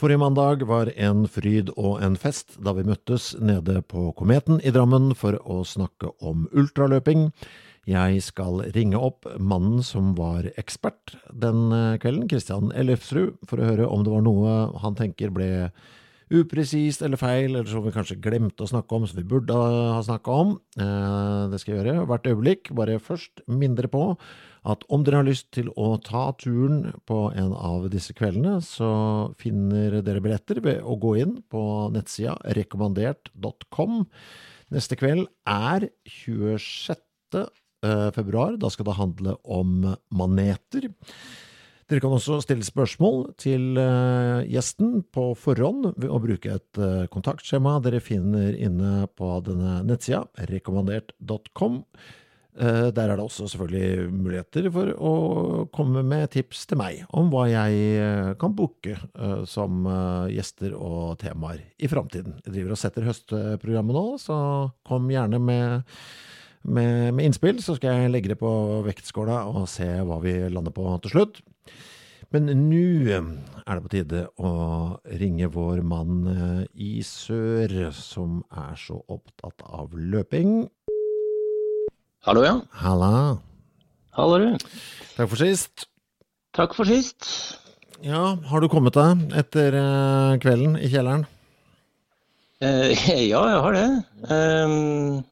Forrige mandag var en fryd og en fest da vi møttes nede på Kometen i Drammen for å snakke om ultraløping. Jeg skal ringe opp mannen som var ekspert den kvelden, Christian Ellefsrud, for å høre om det var noe han tenker ble upresist eller feil, eller som vi kanskje glemte å snakke om, som vi burde ha snakka om. Det skal jeg gjøre hvert øyeblikk. Bare først mindre på at om dere har lyst til å ta turen på en av disse kveldene, så finner dere billetter ved å gå inn på nettsida rekommandert.com. Neste kveld er 26. februar. Da skal det handle om maneter. Dere kan også stille spørsmål til gjesten på forhånd ved å bruke et kontaktskjema dere finner inne på denne nettsida, rekommandert.com. Der er det også selvfølgelig muligheter for å komme med tips til meg om hva jeg kan booke som gjester og temaer i framtiden. Jeg driver og setter høstprogrammet nå, så kom gjerne med, med, med innspill, så skal jeg legge det på vektskåla og se hva vi lander på til slutt. Men nå er det på tide å ringe vår mann i sør, som er så opptatt av løping. Hallo, ja. Halla. Hallo, du. Takk for sist. Takk for sist. Ja, har du kommet deg etter kvelden i kjelleren? Eh, ja, jeg har det. Um,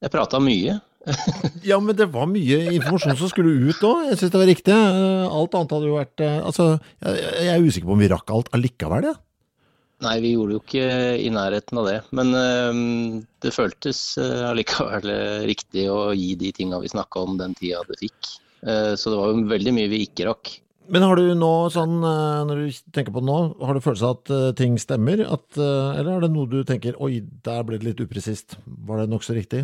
jeg prata mye. ja, men det var mye informasjon som skulle ut òg. Jeg syns det var riktig. Alt annet hadde jo vært Altså, jeg, jeg er usikker på om vi rakk alt allikevel, jeg. Nei, vi gjorde jo ikke i nærheten av det. Men uh, det føltes allikevel uh, riktig å gi de tinga vi snakka om den tida det fikk. Så det var jo veldig mye vi ikke rakk. Men har du nå sånn, når du tenker på det nå, har du følelse av at ting stemmer? At, eller er det noe du tenker oi, der ble det litt upresist? Var det nokså riktig?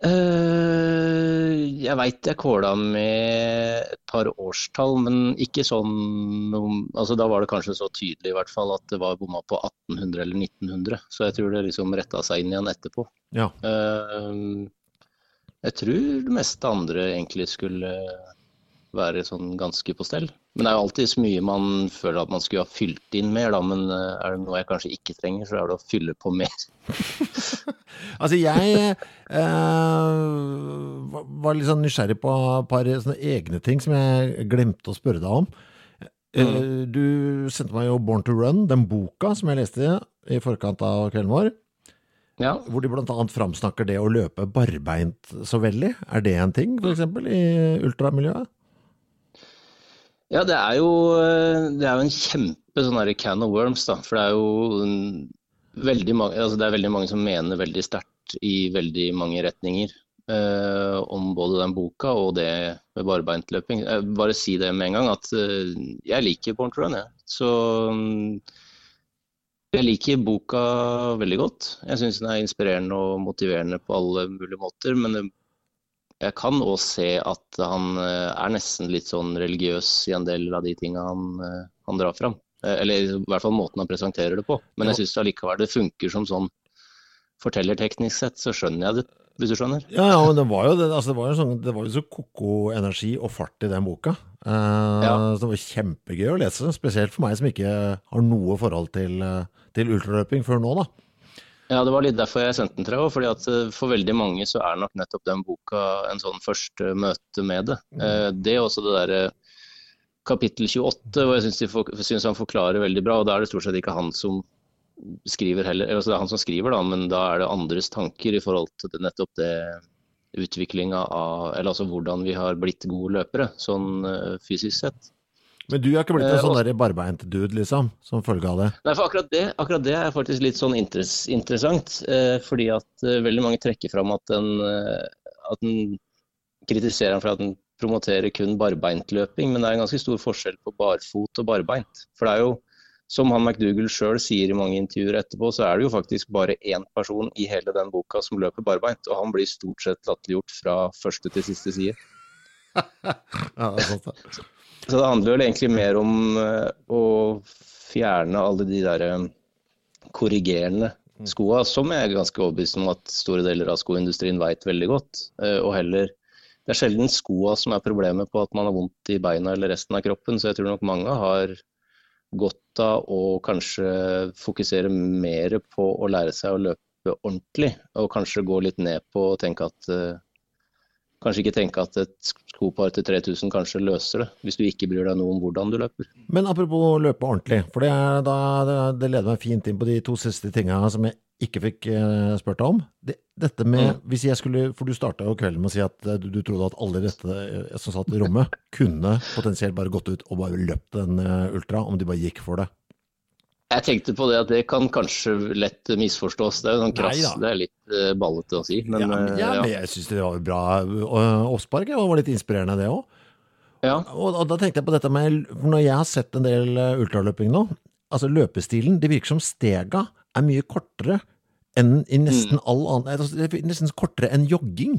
Uh, jeg veit jeg kåla med et par årstall, men ikke sånn altså Da var det kanskje så tydelig i hvert fall at det var bomma på 1800 eller 1900. Så jeg tror det liksom retta seg inn igjen etterpå. Ja. Uh, jeg tror det meste andre egentlig skulle være sånn ganske på stell. Men det er jo alltid så mye man føler at man skulle ha fylt inn mer, da. Men er det noe jeg kanskje ikke trenger, så er det å fylle på mer. altså, jeg eh, var litt sånn nysgjerrig på et par egne ting som jeg glemte å spørre deg om. Mm. Du sendte meg jo 'Born to Run', den boka som jeg leste i forkant av kvelden vår. Ja. Hvor de bl.a. framsnakker det å løpe barbeint så veldig. Er det en ting, f.eks. i ultramiljøet? Ja, det er jo, det er jo en kjempe sånn can of worms, da. For det er jo veldig mange, altså det er veldig mange som mener veldig sterkt i veldig mange retninger eh, om både den boka og det med barbeintløping. Bare si det med en gang, at eh, jeg liker Born to Run, jeg. Så jeg liker boka veldig godt. Jeg syns den er inspirerende og motiverende på alle mulige måter. Men det jeg kan òg se at han er nesten litt sånn religiøs i en del av de tinga han, han, drar fram. Eller i hvert fall måten han presenterer det på. Men jeg syns allikevel det funker som sånn fortellerteknisk sett, så skjønner jeg det, hvis du skjønner. Ja, ja men det var jo, det, altså, det var jo, sånn, det var jo så ko-ko energi og fart i den boka. Eh, Ja. Så det var kjempegøy å lese, spesielt for meg som ikke har noe forhold til, eh, til ultraløping før nå, da. Ja, det var litt derfor jeg sendte den til deg òg. fordi at eh, for veldig mange så er nok nettopp den boka en sånn første møte med det. Eh, Det er også det derre kapittel 28, hvor jeg syns, han forklarer veldig bra. og Da er det stort sett ikke han som skriver heller, altså det er han som skriver, da, men da er det andres tanker i forhold til det, nettopp det utviklinga av Eller altså hvordan vi har blitt gode løpere, sånn eh, fysisk sett. Men du er ikke blitt en Eh, sånn barbeint dude, liksom, som følge av det? Nei, for akkurat det, akkurat det er faktisk litt sånn interess, interessant. Eh, fordi at eh, veldig mange trekker fram at den, at den kritiserer ham for at den promoterer kun barbeintløping, men det er en ganske stor forskjell på barfot og barbeint. For det er jo, som han McDougall sjøl sier i mange intervjuer etterpå, så er det jo faktisk bare én person i hele den boka som løper barbeint, og han blir stort sett latterliggjort fra første til siste side. Ja, det er sant. Så det handler vel egentlig mer om eh, å fjerne alle de der eh, korrigerende skoa, som jeg er ganske overbevist om at store deler av skoindustrien vet veldig godt. Eh, Og heller Det er sjelden skoa som er problemet på at man har vondt i beina eller resten av kroppen, så jeg tror nok mange har godt av å kanskje fokusere mer på å lære seg å løpe ordentlig, og kanskje gå litt ned på å tenke at Kanskje ikke tenke at et skopar til 3000 kanskje løser det, hvis du ikke bryr deg noe om hvordan du løper. Men apropos løpe ordentlig, for det, da, det, det leder meg fint inn på de to siste tinga som jeg ikke fikk eh, spurt deg om. Det, dette med, hvis jeg skulle, For du starta kvelden med å si at eh, du, du trodde at alle dette eh, som satt i rommet, kunne potensielt bare gått ut og bare løpt en ultra, om de bare gikk for det. Jeg tenkte på det at det kan kanskje lett misforstås. Det er jo sånn krass, Nei det er litt uh, ballete å si. Men, ja, men, eh, ja, ja. men jeg syns det var bra uh, oppspark. Det var litt inspirerende, det òg. ja. Og, og da tenkte jeg på dette med for Når jeg har sett en del eh, ultraløping nå, altså løpestilen Det virker som stega er mye kortere enn i nesten Mm. all annen altså, Det er nesten kortere enn jogging.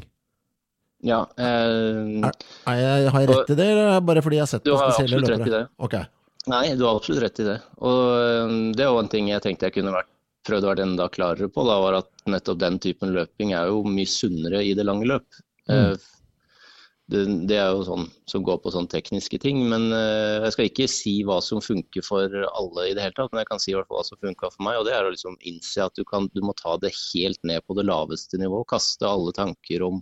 ja eh, Er, er jeg, har jeg rett i det, eller er det bare fordi jeg har sett spesielle løpere? Du har absolutt rett i det. Ok. Nei, du har absolutt rett i det. Og eh, det er jo en ting jeg tenkte jeg kunne vært, prøvd å være enda klarere på. Da var at nettopp den typen løping er jo mye sunnere i det lange løp. Mm. Eh, Det, det er jo sånn som går på sånne tekniske ting. Men eh, jeg skal ikke si hva som funker for alle i det hele tatt, men jeg kan si i hvert fall hva som funka for meg. Og det er å liksom innse at du, kan, du må ta det helt ned på det laveste nivå. Kaste alle tanker om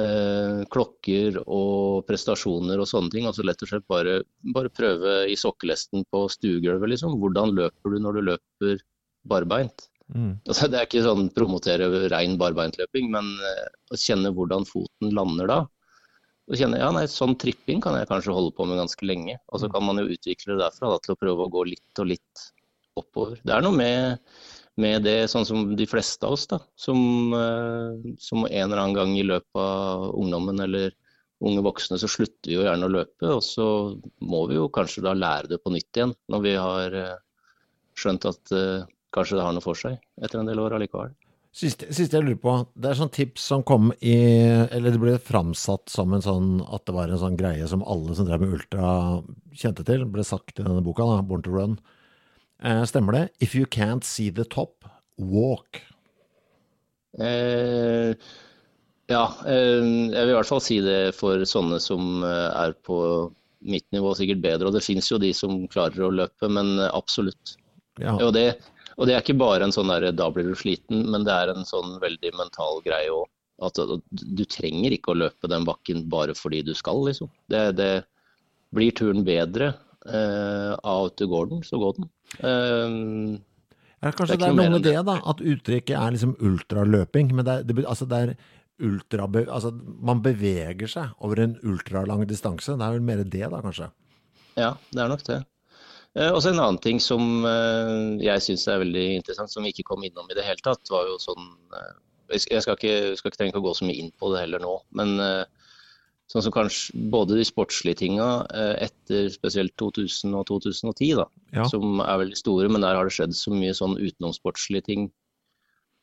eh, klokker og prestasjoner og sånne ting. altså Lett og slett bare, bare prøve i sokkelesten på stuegulvet, liksom. Hvordan løper du når du løper barbeint? Mm. Altså, det er ikke sånn promotere rein barbeintløping, men eh, å kjenne hvordan foten lander da. Og kjenne, ja nei, Sånn tripping kan jeg kanskje holde på med ganske lenge. Og så kan man jo utvikle det derfra da, til å prøve å gå litt og litt oppover. Det er noe med, med det, sånn som de fleste av oss, da, som, eh, som en eller annen gang i løpet av ungdommen eller unge voksne, så slutter vi jo gjerne å løpe. Og så må vi jo kanskje da lære det på nytt igjen, når vi har eh, skjønt at eh, kanskje det har noe for seg etter en del år allikevel. Siste, siste jeg lurer på, det er sånn tips som kom i Eller det ble framsatt som en sånn at det var en sånn greie som alle som drev med ultra kjente til. ble sagt i denne boka, da, Born to Run. Eh, stemmer det? If you can't see the top, walk. Eh, ja, eh, jeg vil i hvert fall si det for sånne som eh, er på mitt nivå, sikkert bedre. Og det fins jo de som klarer å løpe, men eh, absolutt. Ja. Og det, og det er ikke bare en sånn der da blir du sliten, men det er en sånn veldig mental greie òg. At du, du trenger ikke å løpe den bakken bare fordi du skal, liksom. Det, det blir turen bedre eh, av at du går den, så gå den. Eh, Ja, kanskje Det det er er, noe med det, da. At uttrykket er liksom ultraløping. Men det er, det, altså det er ultra... Altså man beveger seg over en ultralang distanse. Det er vel mer det, da, kanskje. Ja, det er nok det. Eh, Og så en annen ting som eh, jeg syns er veldig interessant, som vi ikke kom innom i det hele tatt, var jo sånn eh, Jeg skal ikke, skal ikke trenge å gå så mye inn på det heller nå, men eh, sånn som kanskje både de sportslige tinga eh, etter spesielt 2000 og 2010, da, Ja. som er veldig store, men der har det skjedd så mye sånn utenomsportslige ting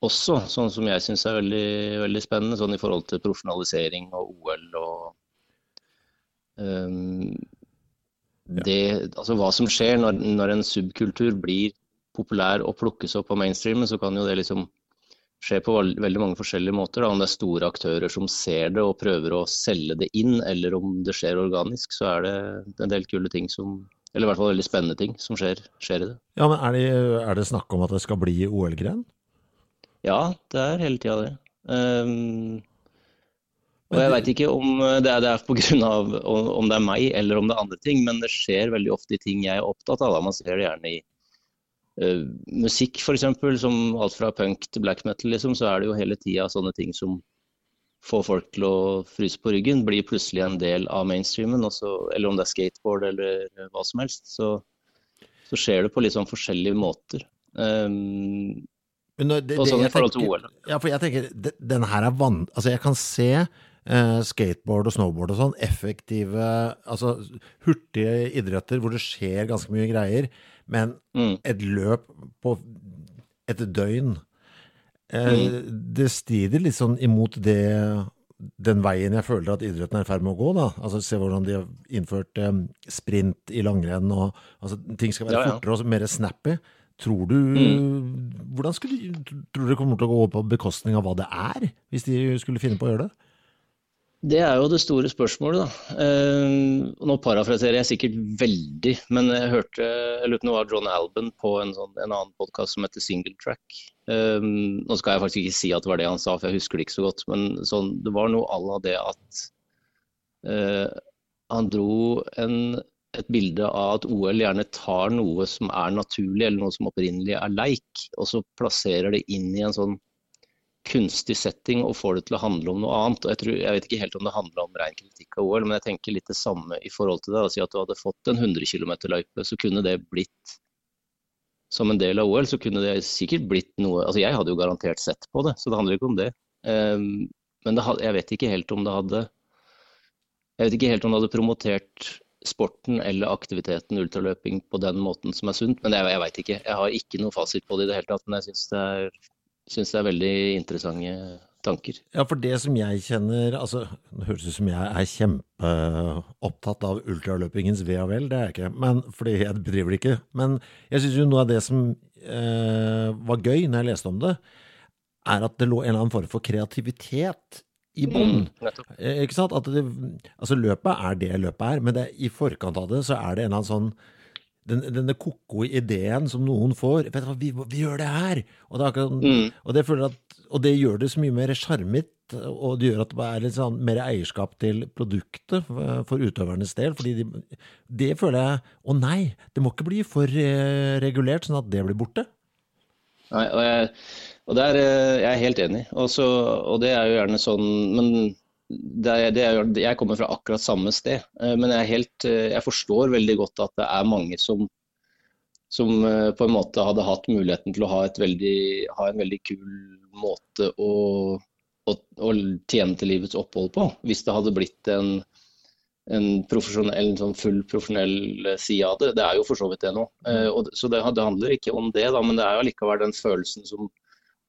også, sånn som jeg syns er veldig, veldig spennende, sånn i forhold til profesjonalisering og OL og um, det, altså hva som skjer når, når en subkultur blir populær og plukkes opp av mainstreamen, så kan jo det liksom skjer på veldig mange forskjellige måter. Da. Om det er store aktører som ser det og prøver å selge det inn, eller om det skjer organisk, så er det en del kule ting som Eller i hvert fall veldig spennende ting som skjer, skjer i det. Ja, men er det, er det, snakk om at det skal bli OL-gren? Ja, det er hele tida det. Um, og jeg veit ikke om det er, det er av om det er meg eller om det er andre ting, men det skjer veldig ofte i ting jeg er opptatt av. Da. Man ser det gjerne i uh, musikk f.eks., som alt fra punk til black metal, liksom, så er det jo hele tida sånne ting som får folk til å fryse på ryggen, blir plutselig en del av mainstreamen. Også, eller om det er skateboard eller hva som helst. Så, så skjer det på litt sånn forskjellige måter. Um, det, det, forhold jeg tenker, ja, for jeg tenker, den her er vann... Altså, jeg kan se eh, skateboard og snowboard og sånn, effektive, altså hurtige idretter hvor det skjer ganske mye greier. Men mm. et løp på et døgn eh, mm. Det strider litt sånn imot det den veien jeg føler at idretten er i ferd med å gå. da. Altså Se hvordan de har innført eh, sprint i langrenn. og altså, Ting skal være ja, ja. fortere og mer snappy. Tror du mm. Hvordan skulle, tror du det kommer til å gå på bekostning av hva det er, hvis de skulle finne på å gjøre det? Det er jo det store spørsmålet, da. Eh, nå parafraserer jeg sikkert veldig, men jeg hørte eller lurer var John Alban på en, sånn, en annen podkast som heter Single Track. Eh, nå skal jeg faktisk ikke si at det var det han sa, for jeg husker det ikke så godt, men sånn, det var noe à la det at eh, han dro en, et bilde av at OL gjerne tar noe som er naturlig, eller noe som opprinnelig er leik, og så plasserer det inn i en sånn kunstig setting og får det til å handle om noe annet. Jeg, tror, jeg vet ikke helt om det handler om ren kritikk av OL, men jeg tenker litt det samme i forhold til det. Si at du hadde fått en 100 km-løype, så kunne det blitt som en del av OL, så kunne det sikkert blitt noe Altså jeg hadde jo garantert sett på det, så det handler ikke om det. Um, men det, jeg vet ikke helt om det hadde Jeg vet ikke helt om det hadde promotert sporten eller aktiviteten ultraløping på den måten som er sunt, men jeg, jeg veit ikke. Jeg har ikke noe fasit på det i det hele tatt, men jeg syns det er syns det er veldig interessante tanker. Ja, for det som jeg kjenner altså, Det høres ut som jeg er kjempeopptatt av ultraløpingens ve og vel, det er jeg ikke. Men, fordi jeg bedriver det ikke. Men jeg syns jo noe av det som eh, var gøy når jeg leste om det, er at det lå en eller annen form for kreativitet i bånn. Mm, ikke sant? At det, altså løpet er det løpet er, men det, i forkant av det så er det en eller annen sånn den, denne ko-ko ideen som noen får vet du hva, vi, vi gjør det her! Og det, akkurat, mm. og, det at, og det, gjør det så mye mer sjarmete, og det gjør at det er litt sånn mer eierskap til produktet for utøvernes del. fordi de, det føler jeg Å nei, det må ikke bli for eh, regulert, sånn at det blir borte. Nei, og, jeg, og der, eh, jeg er helt enig. Også, og det er jo gjerne sånn Men det det jeg kommer fra akkurat samme sted. Eh, men jeg, helt, eh, jeg, forstår veldig godt at det er mange som, som eh, på en måte hadde hatt muligheten til å ha, veldig, ha en veldig kul måte å, å, å, tjene til livets opphold på. Hvis det hadde blitt en, en, en sånn full profesjonell side av det. Det er jo for så vidt det nå. så det, det handler ikke om det, da, men det er jo likevel den følelsen som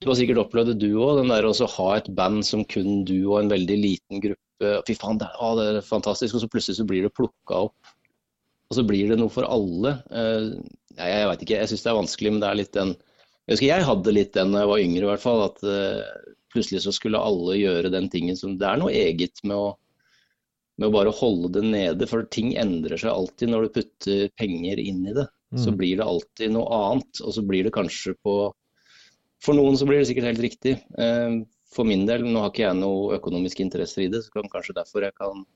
du har sikkert opplevd det du òg, den der å ha et band som kun du og en veldig liten gruppe Fy faen, det, å, det er fantastisk. Og så plutselig så blir det plukka opp. Og så blir det noe for alle. Uh, jeg, jeg veit ikke, jeg syns det er vanskelig, men det er litt den Jeg husker jeg hadde litt den da jeg var yngre, i hvert fall. At uh, plutselig så skulle alle gjøre den tingen som Det er noe eget med å, med å bare holde det nede. For ting endrer seg alltid når du putter penger inn i det. Mm. Så blir det alltid noe annet. Og så blir det kanskje på for noen så blir det sikkert helt riktig. Eh, for min del, nå har ikke jeg noe økonomiske interesser i det, så kan kanskje derfor jeg kan,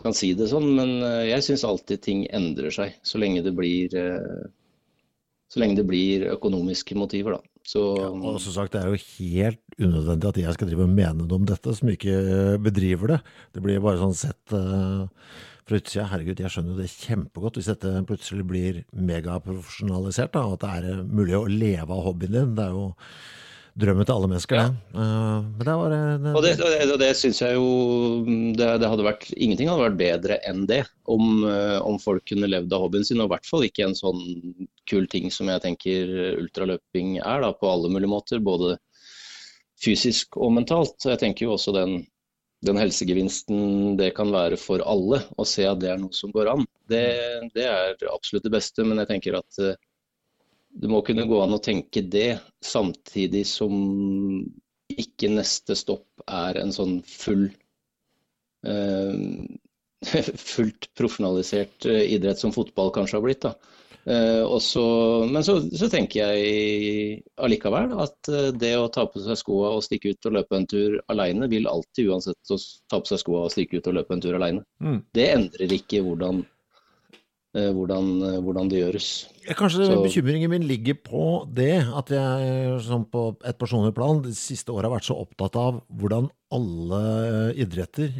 kan si det sånn. Men eh, jeg syns alltid ting endrer seg, så lenge det blir, eh, så lenge det blir økonomiske motiver, da. Så, ja, og som sagt, Det er jo helt unødvendig at jeg skal drive og mene noe om dette, som ikke bedriver det. Det blir bare sånn sett uh, fra utsida. Herregud, jeg skjønner jo det kjempegodt hvis dette plutselig blir megaprofesjonalisert, og at det er eh, mulig å leve av hobbyen din. Det er jo drømmen til alle mennesker, ja. Uh, men det var det, Og det, det, det syns jeg jo det, det, hadde vært Ingenting hadde vært bedre enn det. Om, uh, om, folk kunne levd av hobbyen sin, og i hvert fall ikke en sånn kul ting som jeg tenker ultraløping er, da, på alle mulige måter. Både fysisk og mentalt. Jeg tenker jo også den den helsegevinsten det kan være for alle, å se at det er noe som går an, det, det, er absolutt det beste. Men jeg tenker at uh, det må kunne gå an å tenke det, samtidig som ikke neste stopp er en sånn full eh, fullt profesjonalisert eh, idrett som fotball kanskje har blitt. da. Eh, også, men så, så, tenker jeg allikevel at eh, det å ta på seg skoa og stikke ut og løpe en tur alene, vil alltid uansett å ta på seg skoa og stikke ut og løpe en tur alene. Mm. Det endrer ikke hvordan Eh, hvordan, hvordan, det gjøres. Kanskje Så, bekymringen min ligger på det at jeg som på et personlig plan de siste året har vært så opptatt av hvordan alle idretter,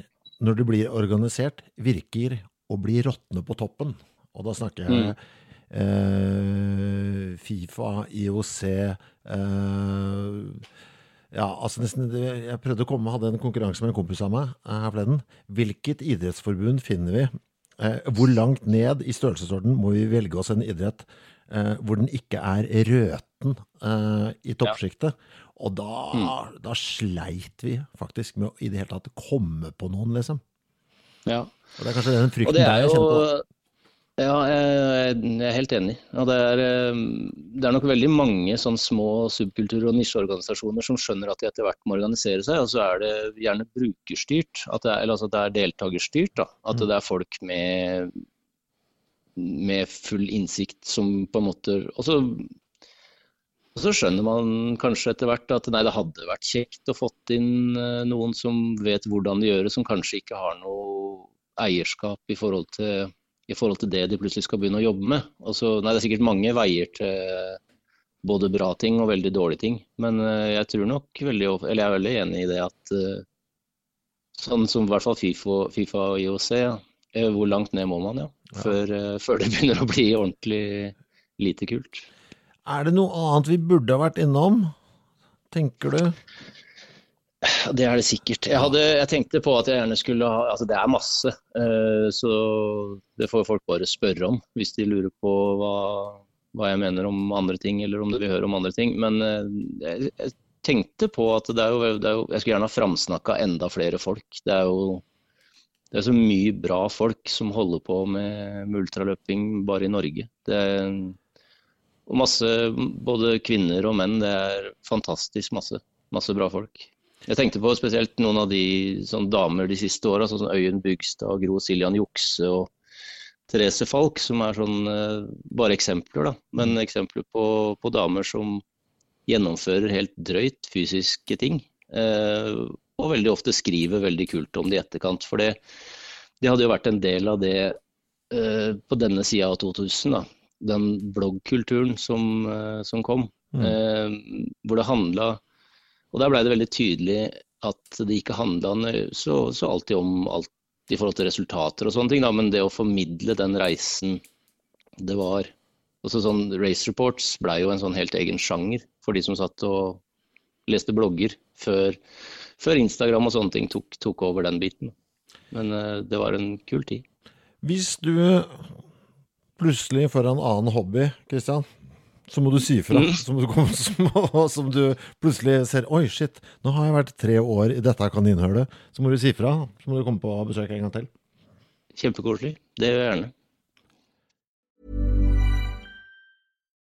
når de blir organisert, virker å bli råtne på toppen. Og da snakker jeg mm. Eh, Fifa, IOC eh, ja, altså nesten, Jeg prøvde å komme, hadde en konkurranse med en kompis av meg her forleden. Hvilket idrettsforbund finner vi Eh, hvor langt ned i størrelsesorden må vi velge oss en idrett eh, hvor den ikke er røten eh, i toppsjiktet? Og da, mm. da, sleit vi faktisk med å i det hele tatt komme på noen, liksom. Ja. Og det er kanskje den frykten der jeg kjenner på. Ja, jeg, er helt enig. Og det er, eh, det er nok veldig mange sånn små subkultur- og nisjeorganisasjoner som skjønner at de etter hvert må organisere seg, og så er det gjerne brukerstyrt, det er, eller altså at det er deltakerstyrt. Da. At det er folk med, med full innsikt som på en måte Og så, og så skjønner man kanskje etter hvert at nei, det hadde vært kjekt å fått inn eh, noen som vet hvordan de gjør det, som kanskje ikke har noe eierskap i forhold til i forhold til det de plutselig skal begynne å jobbe med. Altså, nei, det er sikkert mange veier til både bra ting og veldig dårlige ting. Men eh, jeg tror nok veldig, eller jeg er veldig enig i det at eh, sånn som i hvert fall FIFA, FIFA og IOC. Eh, hvor langt ned må man, ja. Før, før, det begynner å bli ordentlig lite kult. Er det noe annet vi burde ha vært innom, tenker du? Det er det sikkert. Jeg, hadde, jeg, tenkte på at jeg gjerne skulle ha Altså det er masse, uh, så det får folk bare spørre om hvis de lurer på hva, hva, jeg mener om andre ting, eller om de vil høre om andre ting. Men uh, jeg, jeg, tenkte på at det er, jo, det er jo, Jeg skulle gjerne ha framsnakka enda flere folk. Det er jo det er så mye bra folk som holder på med ultraløping bare i Norge. Det er, og masse, både kvinner og menn. Det er fantastisk masse. Masse bra folk. Jeg tenkte på spesielt noen av de sånn, damer de siste åra, sånn som Øyunn Bygstad, Gro Siljan Jukse og Therese Falk, som er sånn uh, bare eksempler, da. Men eksempler på, på, damer som gjennomfører helt drøyt fysiske ting. Uh, og veldig ofte skriver veldig kult om det i etterkant. For det, det, hadde jo vært en del av det uh, på denne sida av 2000, da. Den bloggkulturen som, som kom. Mm. hvor det handla og Der blei det veldig tydelig at det ikke handla så, så, alltid om alt i forhold til resultater og sånne ting, da, men det å formidle den reisen det var også sånn Race Reports blei jo en sånn helt egen sjanger for de som satt og leste blogger før, før Instagram og sånne ting tok, tok over den biten. Men uh, det var en kul tid. Hvis du plutselig får en annen hobby, Kristian, så må du si fra. Mm. Så komme, som, som du plutselig ser Oi, shit, nå har jeg vært tre år i dette kaninhølet. Så må du si fra. Så må du komme på besøk en gang til. Kjempekoselig. Det gjør jeg gjerne.